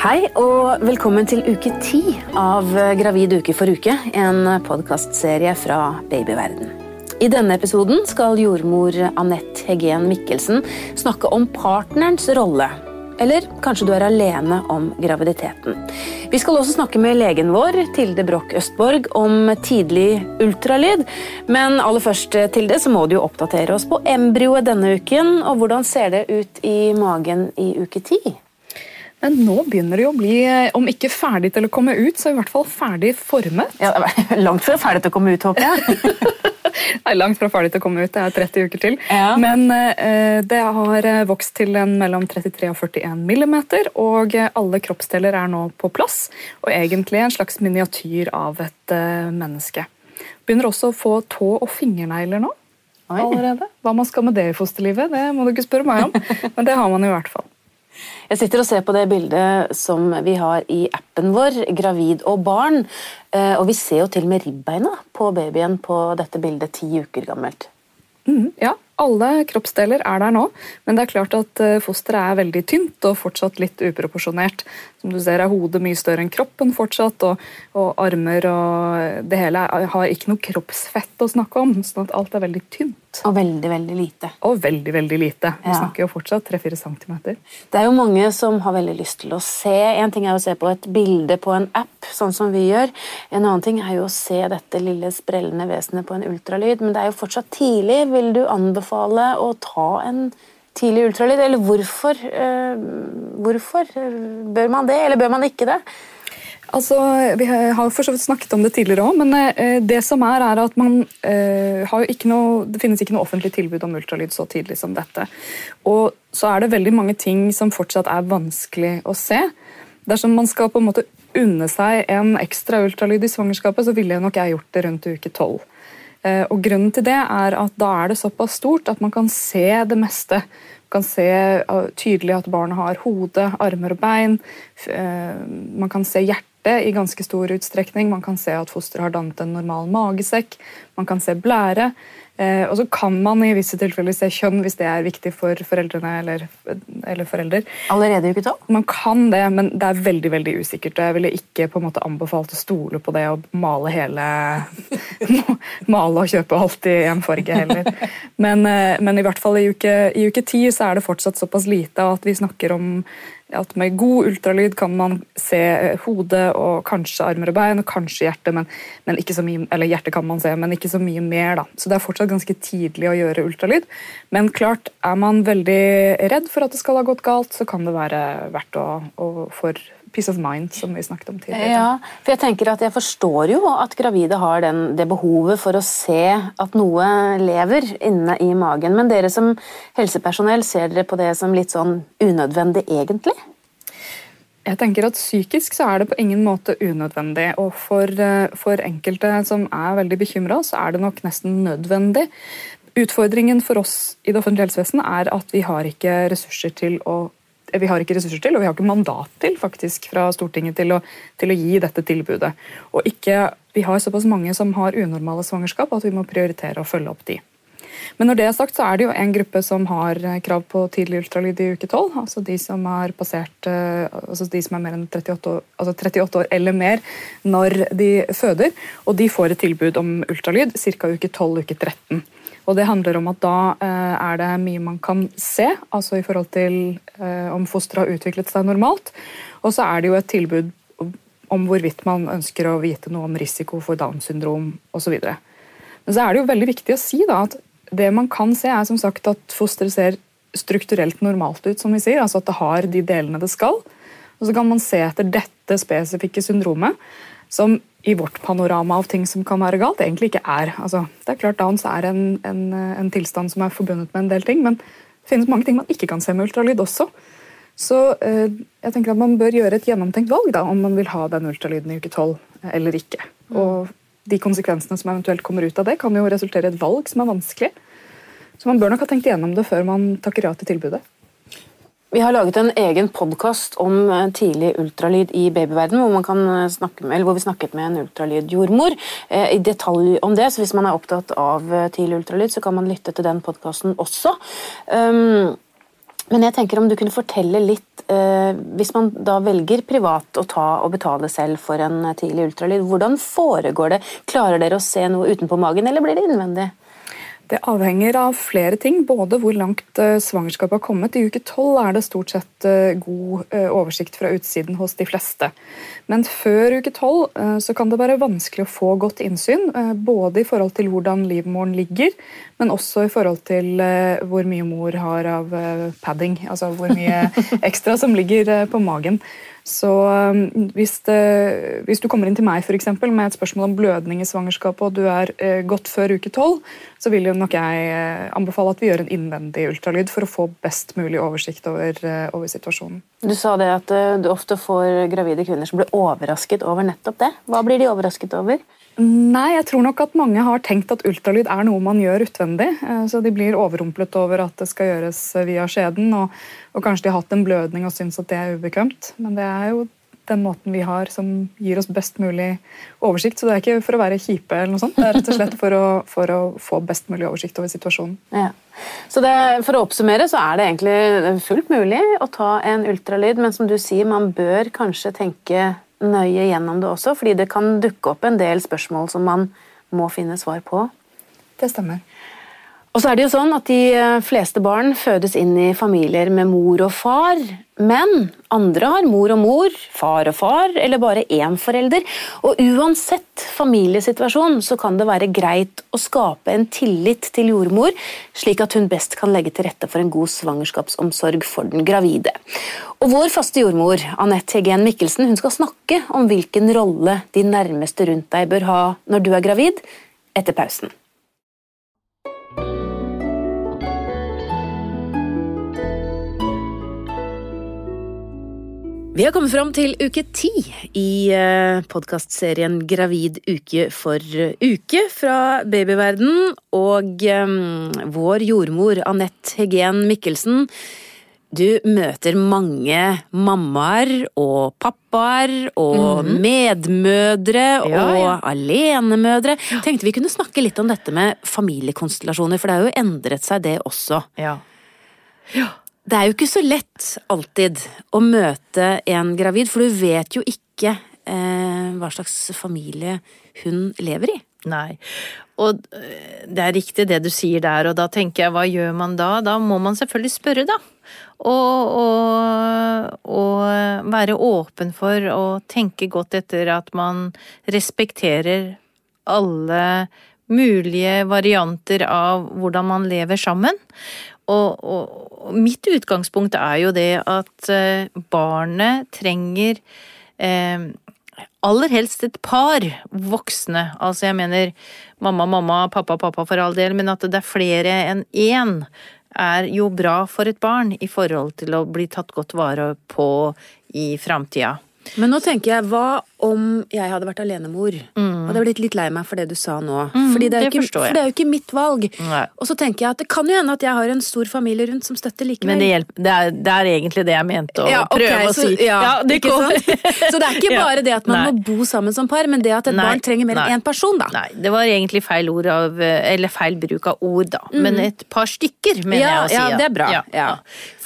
Hei og velkommen til uke ti av Gravid uke for uke, en podkastserie fra babyverden. I denne episoden skal jordmor Anette Hegen Mikkelsen snakke om partnerens rolle. Eller kanskje du er alene om graviditeten. Vi skal også snakke med legen vår, Tilde Broch Østborg, om tidlig ultralyd. Men aller først til det, så må du jo oppdatere oss på embryoet denne uken. Og hvordan ser det ut i magen i uke ti? Men nå begynner det jo å bli, eh, om ikke ferdig til å komme ut, så i hvert fall ferdig formet. Ja, Langt fra ferdig til å komme ut, håper jeg. er langt fra ferdig til å komme ut, det er 30 uker til. Ja. Men eh, det har eh, vokst til en mellom 33 og 41 millimeter, og eh, alle kroppsdeler er nå på plass. Og egentlig en slags miniatyr av et eh, menneske. Begynner også å få tå- og fingernegler nå. Oi. allerede. Hva man skal med det i fosterlivet, det må du ikke spørre meg om. Men det har man i hvert fall. Jeg sitter og ser på det bildet som vi har i appen vår, gravid og barn. Eh, Og vi ser jo til og med ribbeina på babyen på dette bildet ti uker gammelt. Mm, ja, alle kroppsdeler er der nå, men det er klart at eh, fosteret er veldig tynt og fortsatt litt uproporsjonert. Som du ser er hodet mye større enn kroppen fortsatt, og, og armer og det hele har ikke noe kroppsfett å snakke om, sånn at alt er veldig tynt. Og veldig, veldig lite. Og veldig, veldig lite. Vi Ja. snakker jo fortsatt 3-4 centimeter. Det er jo mange som har veldig lyst til å se. En ting er å se på et bilde på en app, sånn som vi gjør. En annen ting er jo å se dette lille sprellende vesenet på en ultralyd. Men det er jo fortsatt tidlig. Vil du anbefale å ta en tidlig ultralyd? Eller hvorfor, eh, hvorfor bør man det, eller bør man ikke det? Altså, Vi har for så vidt snakket om det tidligere òg, men eh, det som er, er at man eh, har jo ikke noe, det finnes ikke noe offentlig tilbud om ultralyd så tidlig som dette. Og så er det veldig mange ting som fortsatt er vanskelig å se. Dersom man skal på en måte unne seg en ekstra ultralyd i svangerskapet, så ville nok jeg gjort det rundt uke tolv. Eh, Og grunnen til det er at da er det såpass stort at man kan se det meste. Man kan se eh, tydelig at barnet har hode, armer og bein. Eh, Man kan se hjertet i ganske stor utstrekning. Man kan se at fosteret har dannet en normal magesekk. Man kan se blære. Og så kan man i visse tilfeller se kjønn hvis det er viktig for foreldrene eller, eller forelder. Allerede i uke tolv? Man kan det, men det er veldig veldig usikkert. og Jeg ville ikke på en måte anbefalt å stole på det og male hele Male og kjøpe alt i én farge heller. Men, eh, men i hvert fall i uke, i uke 10 så er det fortsatt såpass lite at vi snakker om at med god ultralyd kan man se hodet og kanskje armer og bein og kanskje hjertet, men, men ikke så mye, eller hjertet kan man se, men ikke så mye mer. da. Så det er fortsatt ganske tidlig å gjøre ultralyd. Men klart, er man veldig redd for at det skal ha gått galt, så kan det være verdt å, å for peace of mind, som vi snakket om tidligere. Ja, for jeg tenker at jeg forstår jo at gravide har den, det behovet for å se at noe lever inne i magen. Men dere som helsepersonell, ser dere på det som litt sånn unødvendig egentlig? Jeg tenker at Psykisk så er det på ingen måte unødvendig. Og for, eh, for enkelte som er veldig bekymra, så er det nok nesten nødvendig. Utfordringen for oss i det offentlige helsevesenet er at vi har ikke ressurser til å vi har ikke ressurser til, og vi har ikke mandat til faktisk fra Stortinget til å, til å gi dette tilbudet. Og ikke, Vi har såpass mange som har unormale svangerskap at vi må prioritere å følge opp de. Men når det er sagt, så er det jo en gruppe som har eh, krav på tidlig ultralyd i uke 12. Altså de som er, passert eh, altså de som er mer enn 38 år, altså 38 år eller mer når de føder. Og de får et tilbud om ultralyd ca. uke 12, uke 13. Og det handler om at da eh, er det mye man kan se, altså i forhold til eh, om fosteret har utviklet seg normalt. Og så er det jo et tilbud om hvorvidt man ønsker å vite noe om risiko for Downs syndrom osv. Men så er det jo veldig viktig å si da at det man kan se, er som sagt at fosteret ser strukturelt normalt ut, som vi sier. Altså at det har de delene det skal. Og så kan man se etter dette spesifikke syndromet, som i vårt panorama av ting som kan være galt, egentlig ikke er. Altså, det er klart Downs er en, en, en tilstand som er forbundet med en del ting, men det finnes mange ting man ikke kan se med ultralyd også. Så eh, jeg tenker at man bør gjøre et gjennomtenkt valg da, om man vil ha den ultralyden i uke 12 eller ikke. Og de konsekvensene som eventuelt kommer ut av det, kan jo resultere i et valg som er vanskelig. Så man bør nok ha tenkt igjennom det før man takker ja til tilbudet. Vi har laget en egen podkast om eh, tidlig ultralyd i babyverden, hvor, eh, med, hvor vi snakket med en ultralydjordmor eh, i detalj om det. Så hvis man er opptatt av eh, tidlig ultralyd, så kan man lytte til den podkasten også. Um, men jeg tenker om du kunne fortelle litt eh, hvis man da velger privat å ta og betale selv for en tidlig ultralyd, hvordan foregår det? Klarer dere å se noe utenpå magen, eller blir det innvendig? Det avhenger av flere ting. Både hvor langt eh, svangerskapet har kommet. I uke tolv er det stort sett eh, god eh, oversikt fra utsiden hos de fleste. Men før uke tolv kan det være vanskelig å få godt innsyn. Både i forhold til hvordan livmoren ligger, men også i forhold til hvor mye mor har av padding. Altså hvor mye ekstra som ligger på magen. Så hvis, det, hvis, du kommer inn til meg for eksempel, med et spørsmål om blødning i svangerskapet, og du er eh, godt før uke tolv, så vil jo nok jeg eh, anbefale at vi gjør en innvendig ultralyd for å få best mulig oversikt over, eh, over situasjonen. Du sa det at eh, du ofte får gravide kvinner som blir overrasket over nettopp det. Hva blir de overrasket over? Nei, jeg tror nok at mange har tenkt at ultralyd er noe man gjør utvendig. Eh, så de blir overrumplet over at det skal gjøres via skjeden, og, og kanskje de har hatt en blødning og syns at det er ubekvemt. Men det er jo den måten vi har som gir oss best mulig oversikt. Så det er ikke for å være kjipe, eller noe sånt. det er rett og slett for å, for å få best mulig oversikt over situasjonen. Ja. Så det, For å oppsummere så er det egentlig fullt mulig å ta en ultralyd, men som du sier, man bør kanskje tenke nøye gjennom det også, fordi det kan dukke opp en del spørsmål som man må finne svar på. Det stemmer. Og så er det jo sånn at De eh, fleste barn fødes inn i familier med mor og far, men andre har mor og mor, far og far, eller bare én forelder. Og Uansett familiesituasjon så kan det være greit å skape en tillit til jordmor, slik at hun best kan legge til rette for en god svangerskapsomsorg for den gravide. Og Vår faste jordmor Anette Hegen Mikkelsen hun skal snakke om hvilken rolle de nærmeste rundt deg bør ha når du er gravid, etter pausen. Vi har kommet fram til uke ti i eh, podkastserien Gravid uke for uke fra babyverden. Og um, vår jordmor Anette Hegen Mikkelsen, du møter mange mammaer og pappaer og mm. medmødre ja, og ja. alenemødre. Tenkte vi kunne snakke litt om dette med familiekonstellasjoner, for det har jo endret seg det også. Ja. ja. Det er jo ikke så lett alltid å møte en gravid, for du vet jo ikke eh, hva slags familie hun lever i. Nei, og eh, det er riktig det du sier der, og da tenker jeg hva gjør man da? Da må man selvfølgelig spørre, da. Og, og, og være åpen for å tenke godt etter at man respekterer alle mulige varianter av hvordan man lever sammen. Og, og, mitt utgangspunkt er jo det at eh, barnet trenger eh, aller helst et par voksne. Altså jeg mener mamma, mamma, pappa, pappa for all del, men at det er flere enn én er jo bra for et barn i forhold til å bli tatt godt vare på i framtida. Men nå tenker jeg, hva om jeg hadde vært alenemor? Mm. Hadde blitt litt lei meg for det du sa nå. Mm, Fordi det er, det, ikke, for det er jo ikke mitt valg. Nei. Og så tenker jeg at det kan jo hende at jeg har en stor familie rundt som støtter likevel. Men det, hjelper, det, er, det er, egentlig det jeg mente å ja, okay, prøve så, å si. Ja, ja, det så det er ikke bare det at man Nei. må bo sammen som par, men det at et Nei. barn trenger mer enn én person, da. Nei, det var egentlig feil ord av Eller feil bruk av ord, da. Mm. Men et par stykker, mener jeg å si. Ja, det er bra.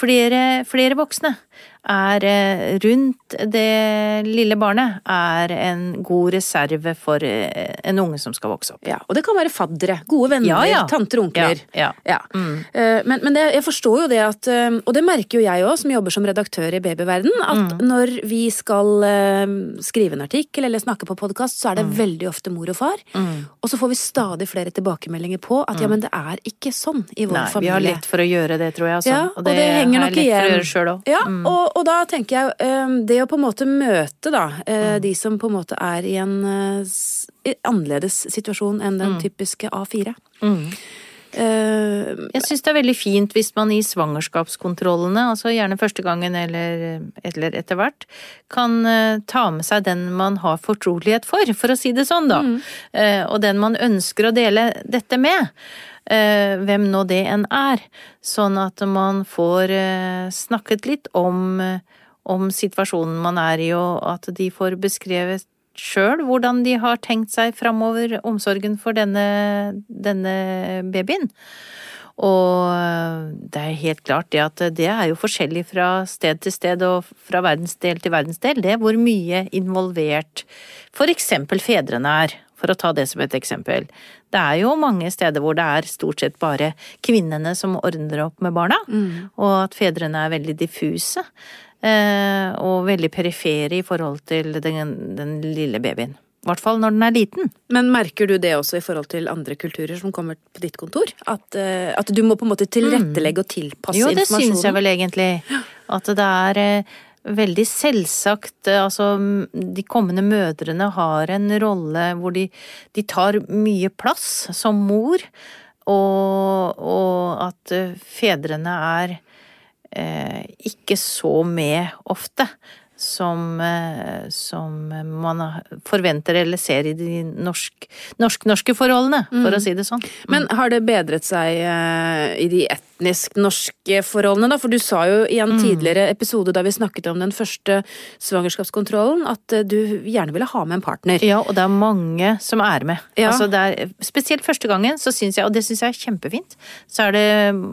Flere, flere voksne er eh, rundt det lille barnet, er en god reserve for eh, en unge som skal vokse opp. Ja, Og det kan være faddere, gode venner, ja, ja. tanter og onkler. Ja, ja. Mm. Eh, men, men det, jeg forstår jo det at, og det merker jo jeg òg, som jobber som redaktør i Babyverden, at mm. når vi skal skrive en artikkel eller snakke på podkast, så er det mm. veldig ofte mor og far. Mm. Og så får vi stadig flere tilbakemeldinger på at ja, mm. men det er ikke sånn i vår Nei, familie. Vi har lett for å gjøre det, tror jeg. Altså. Ja, og, det, og det henger nok igjen. Ja, og, og da tenker jeg ehm, det å på en måte møte da eh, mm. de som på en måte er i en eh, annerledes situasjon enn den mm. typiske A4. Mm. Uh, jeg syns det er veldig fint hvis man i svangerskapskontrollene, altså gjerne første gangen eller, eller etter hvert, kan uh, ta med seg den man har fortrolighet for, for å si det sånn, da. Mm. Og den man ønsker å dele dette med. Eh, hvem nå det enn er, sånn at man får eh, snakket litt om, om situasjonen man er i, og at de får beskrevet sjøl hvordan de har tenkt seg framover omsorgen for denne, denne babyen. Og det er helt klart det at det er jo forskjellig fra sted til sted og fra verdensdel til verdensdel, det er hvor mye involvert for eksempel fedrene er, for å ta det som et eksempel. Det er jo mange steder hvor det er stort sett bare kvinnene som ordner opp med barna, mm. og at fedrene er veldig diffuse. Eh, og veldig perifere i forhold til den, den lille babyen. I hvert fall når den er liten. Men merker du det også i forhold til andre kulturer som kommer på ditt kontor? At, uh, at du må på en måte tilrettelegge og tilpasse informasjonen? Jo, det syns jeg vel egentlig. At det er uh, veldig selvsagt uh, Altså, de kommende mødrene har en rolle hvor de, de tar mye plass som mor, og, og at fedrene er ikke så med ofte som, eh, som man forventer eller ser i de norsk, norsk-norske forholdene, for mm. å si det sånn. Mm. Men har det bedret seg eh, i de etnisk norske forholdene, da? For du sa jo i en mm. tidligere episode da vi snakket om den første svangerskapskontrollen, at eh, du gjerne ville ha med en partner. Ja, og det er mange som er med. Ja. Altså er, spesielt første gangen, så syns jeg, og det syns jeg er kjempefint, så er det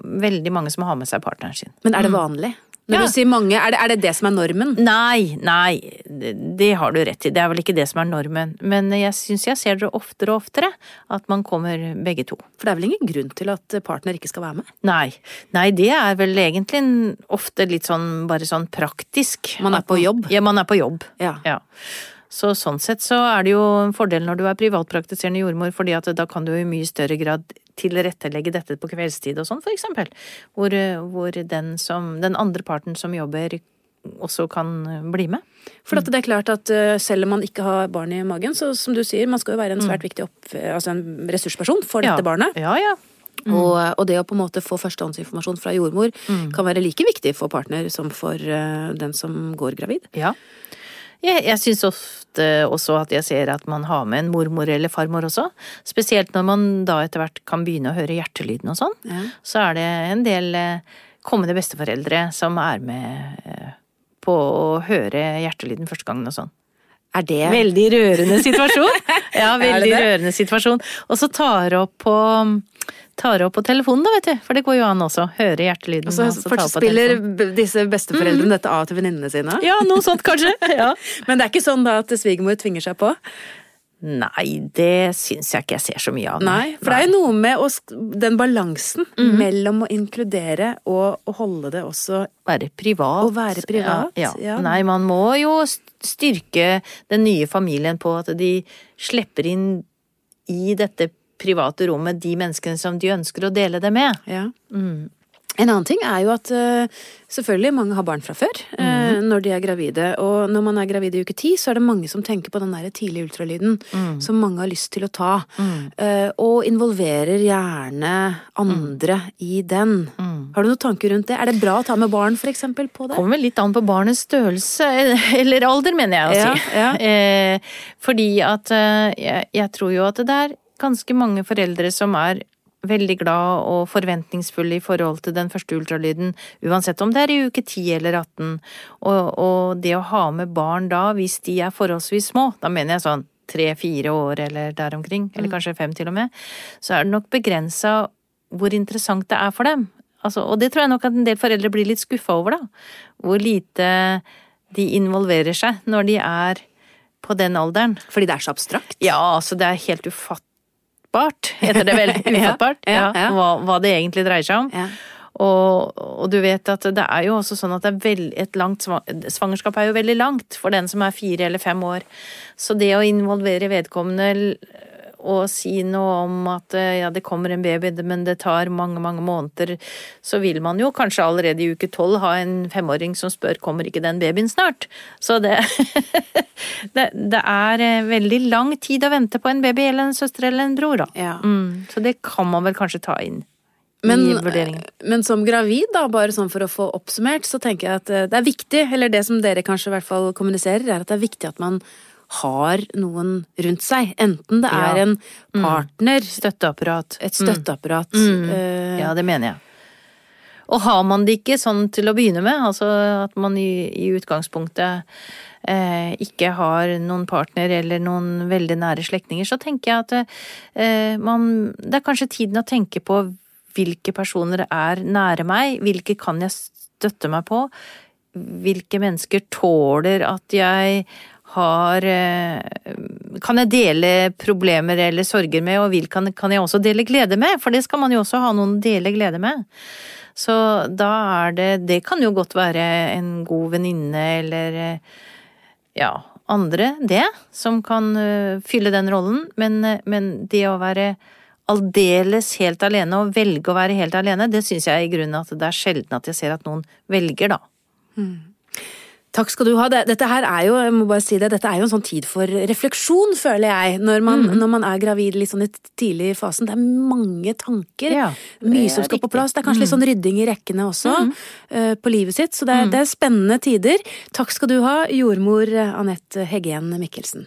veldig mange som har med seg partneren sin. Men er det vanlig? Når ja. du sier mange, er det, er det, det som er normen? Nei, nei, det har du rett i. Det er vel ikke det som er normen. Men jeg syns jeg ser det oftere og oftere, at man kommer begge to. For det er vel ingen grunn til at partner ikke skal være med? Nei. Nei, det er vel egentlig ofte litt sånn bare sånn praktisk. Man er på jobb? Ja, man er på jobb. Ja. ja. Så sånn sett så er det jo en fordel når du er privatpraktiserende jordmor, fordi at da kan du i mye større grad tilrettelegge dette på kveldstid og sånn, for eksempel. Hvor, hvor den, som, den andre parten som jobber også kan bli med. For det er klart at uh, selv om man ikke har barn i magen, så som du sier, man skal jo være en svært mm. viktig opp, altså en ressursperson for dette ja. barnet. Ja, ja. Mm. Og, og, det å på en måte få førstehåndsinformasjon fra jordmor mm. kan være like viktig for partner som for uh, den som går gravid. Ja. Jeg, jeg syns ofte også at jeg ser at man har med en mormor eller farmor også. Spesielt når man da etter hvert kan begynne å høre hjertelyden og sånn. Ja. Så er det en del eh, kommende besteforeldre som er med eh, på å høre hjertelyden første gangen og sånn. Er det Veldig rørende situasjon. Ja, veldig rørende situasjon. Og så tar opp på tar opp på telefonen, da, vet du. For det går jo an også. Høre hjertelyden. Og så fortsatt spiller disse besteforeldrene mm. dette av til venninnene sine? Ja, noe sånt kanskje. Ja. Men det er ikke sånn da at svigermor tvinger seg på? Nei, det syns jeg ikke jeg ser så mye av. Nei, For det er jo noe med å, den balansen mm. mellom å inkludere og å holde det også Være privat. Å være privat. Ja, ja. ja, Nei, man må jo styrke den nye familien på at de slipper inn i dette private rommet de menneskene som de ønsker å dele det med. Ja. Mm. En annen ting er jo at uh, selvfølgelig mange har barn fra før mm. når de er gravide. Og når man er gravid i uke ti, så er det mange som tenker på den der tidlige ultralyden mm. som mange har lyst til å ta. Mm. og involverer gjerne andre mm. i den. Mm. Har du noen tanker rundt det? Er det bra å ta med barn for eksempel, på det? Kommer litt an på barnets størrelse, eller alder, mener jeg å si. Ja, ja. fordi at jeg, jeg tror jo at det er ganske mange foreldre som er veldig glad og forventningsfulle i forhold til den første ultralyden, uansett om det er i uke 10 eller 18. Og, og det å ha med barn da, hvis de er forholdsvis små, da mener jeg sånn tre-fire år eller der omkring, eller mm. kanskje fem til og med, så er det nok begrensa hvor interessant det er for dem. Altså, og det tror jeg nok at en del foreldre blir litt skuffa over, da. Hvor lite de involverer seg når de er på den alderen. Fordi det er så abstrakt? Ja, altså det er helt ufattelig ufattbart, heter det vel. Ufattbart. ja, ja, hva, hva, det egentlig dreier seg om. Og, og, du vet at det er jo også sånn at det er veld, et langt svangerskap er jo veldig langt for den som er fire eller fem år. Så det å involvere vedkommende og si noe om at eh, ja, det kommer en baby, men det tar mange, mange måneder, så vil man jo kanskje allerede i uke tolv ha en femåring som spør kommer ikke den babyen snart. Så det, det, det er eh, veldig lang tid å vente på en baby eller en søster eller en bror, da. Ja. Mm, så det kan man vel kanskje ta inn. Men, men, som gravid, da, bare sånn for å få oppsummert, så tenker jeg at eh, det er viktig, eller det som dere kanskje i hvert fall kommuniserer, er at det er viktig at man har noen rundt seg. Enten det er ja. en mm. partner mm. Støtteapparat. Et støtteapparat. Mm. Uh, ja, det mener jeg. Og har man det ikke sånn til å begynne med, altså at man i, i utgangspunktet eh, ikke har noen partner eller noen veldig nære slektninger, så tenker jeg at eh, man Det er kanskje tiden å tenke på hvilke personer er nære meg, hvilke kan jeg støtte meg på, hvilke mennesker tåler at jeg har eh, Kan jeg dele problemer eller sorger med, og hvilke kan jeg også dele glede med? For det skal man jo også ha noen å dele glede med. Så da er det Det kan jo godt være en god venninne eller ja, andre, det, som kan uh, fylle den rollen, men, men, det å være aldeles helt alene og velge å være helt alene, det syns jeg i grunnen at det er sjelden at jeg ser at noen velger, da. Mm. Takk skal du ha. Dette her er jo jeg må bare si det, dette er jo en sånn tid for refleksjon, føler jeg, når man, mm. når man er gravid litt sånn i tidlig fasen. Det er mange tanker, ja, mye som skal på plass. Det er kanskje litt sånn rydding i rekkene også mm. uh, på livet sitt. Så det er, mm. det er, spennende tider. Takk skal du ha, jordmor Anette Heggen Mikkelsen.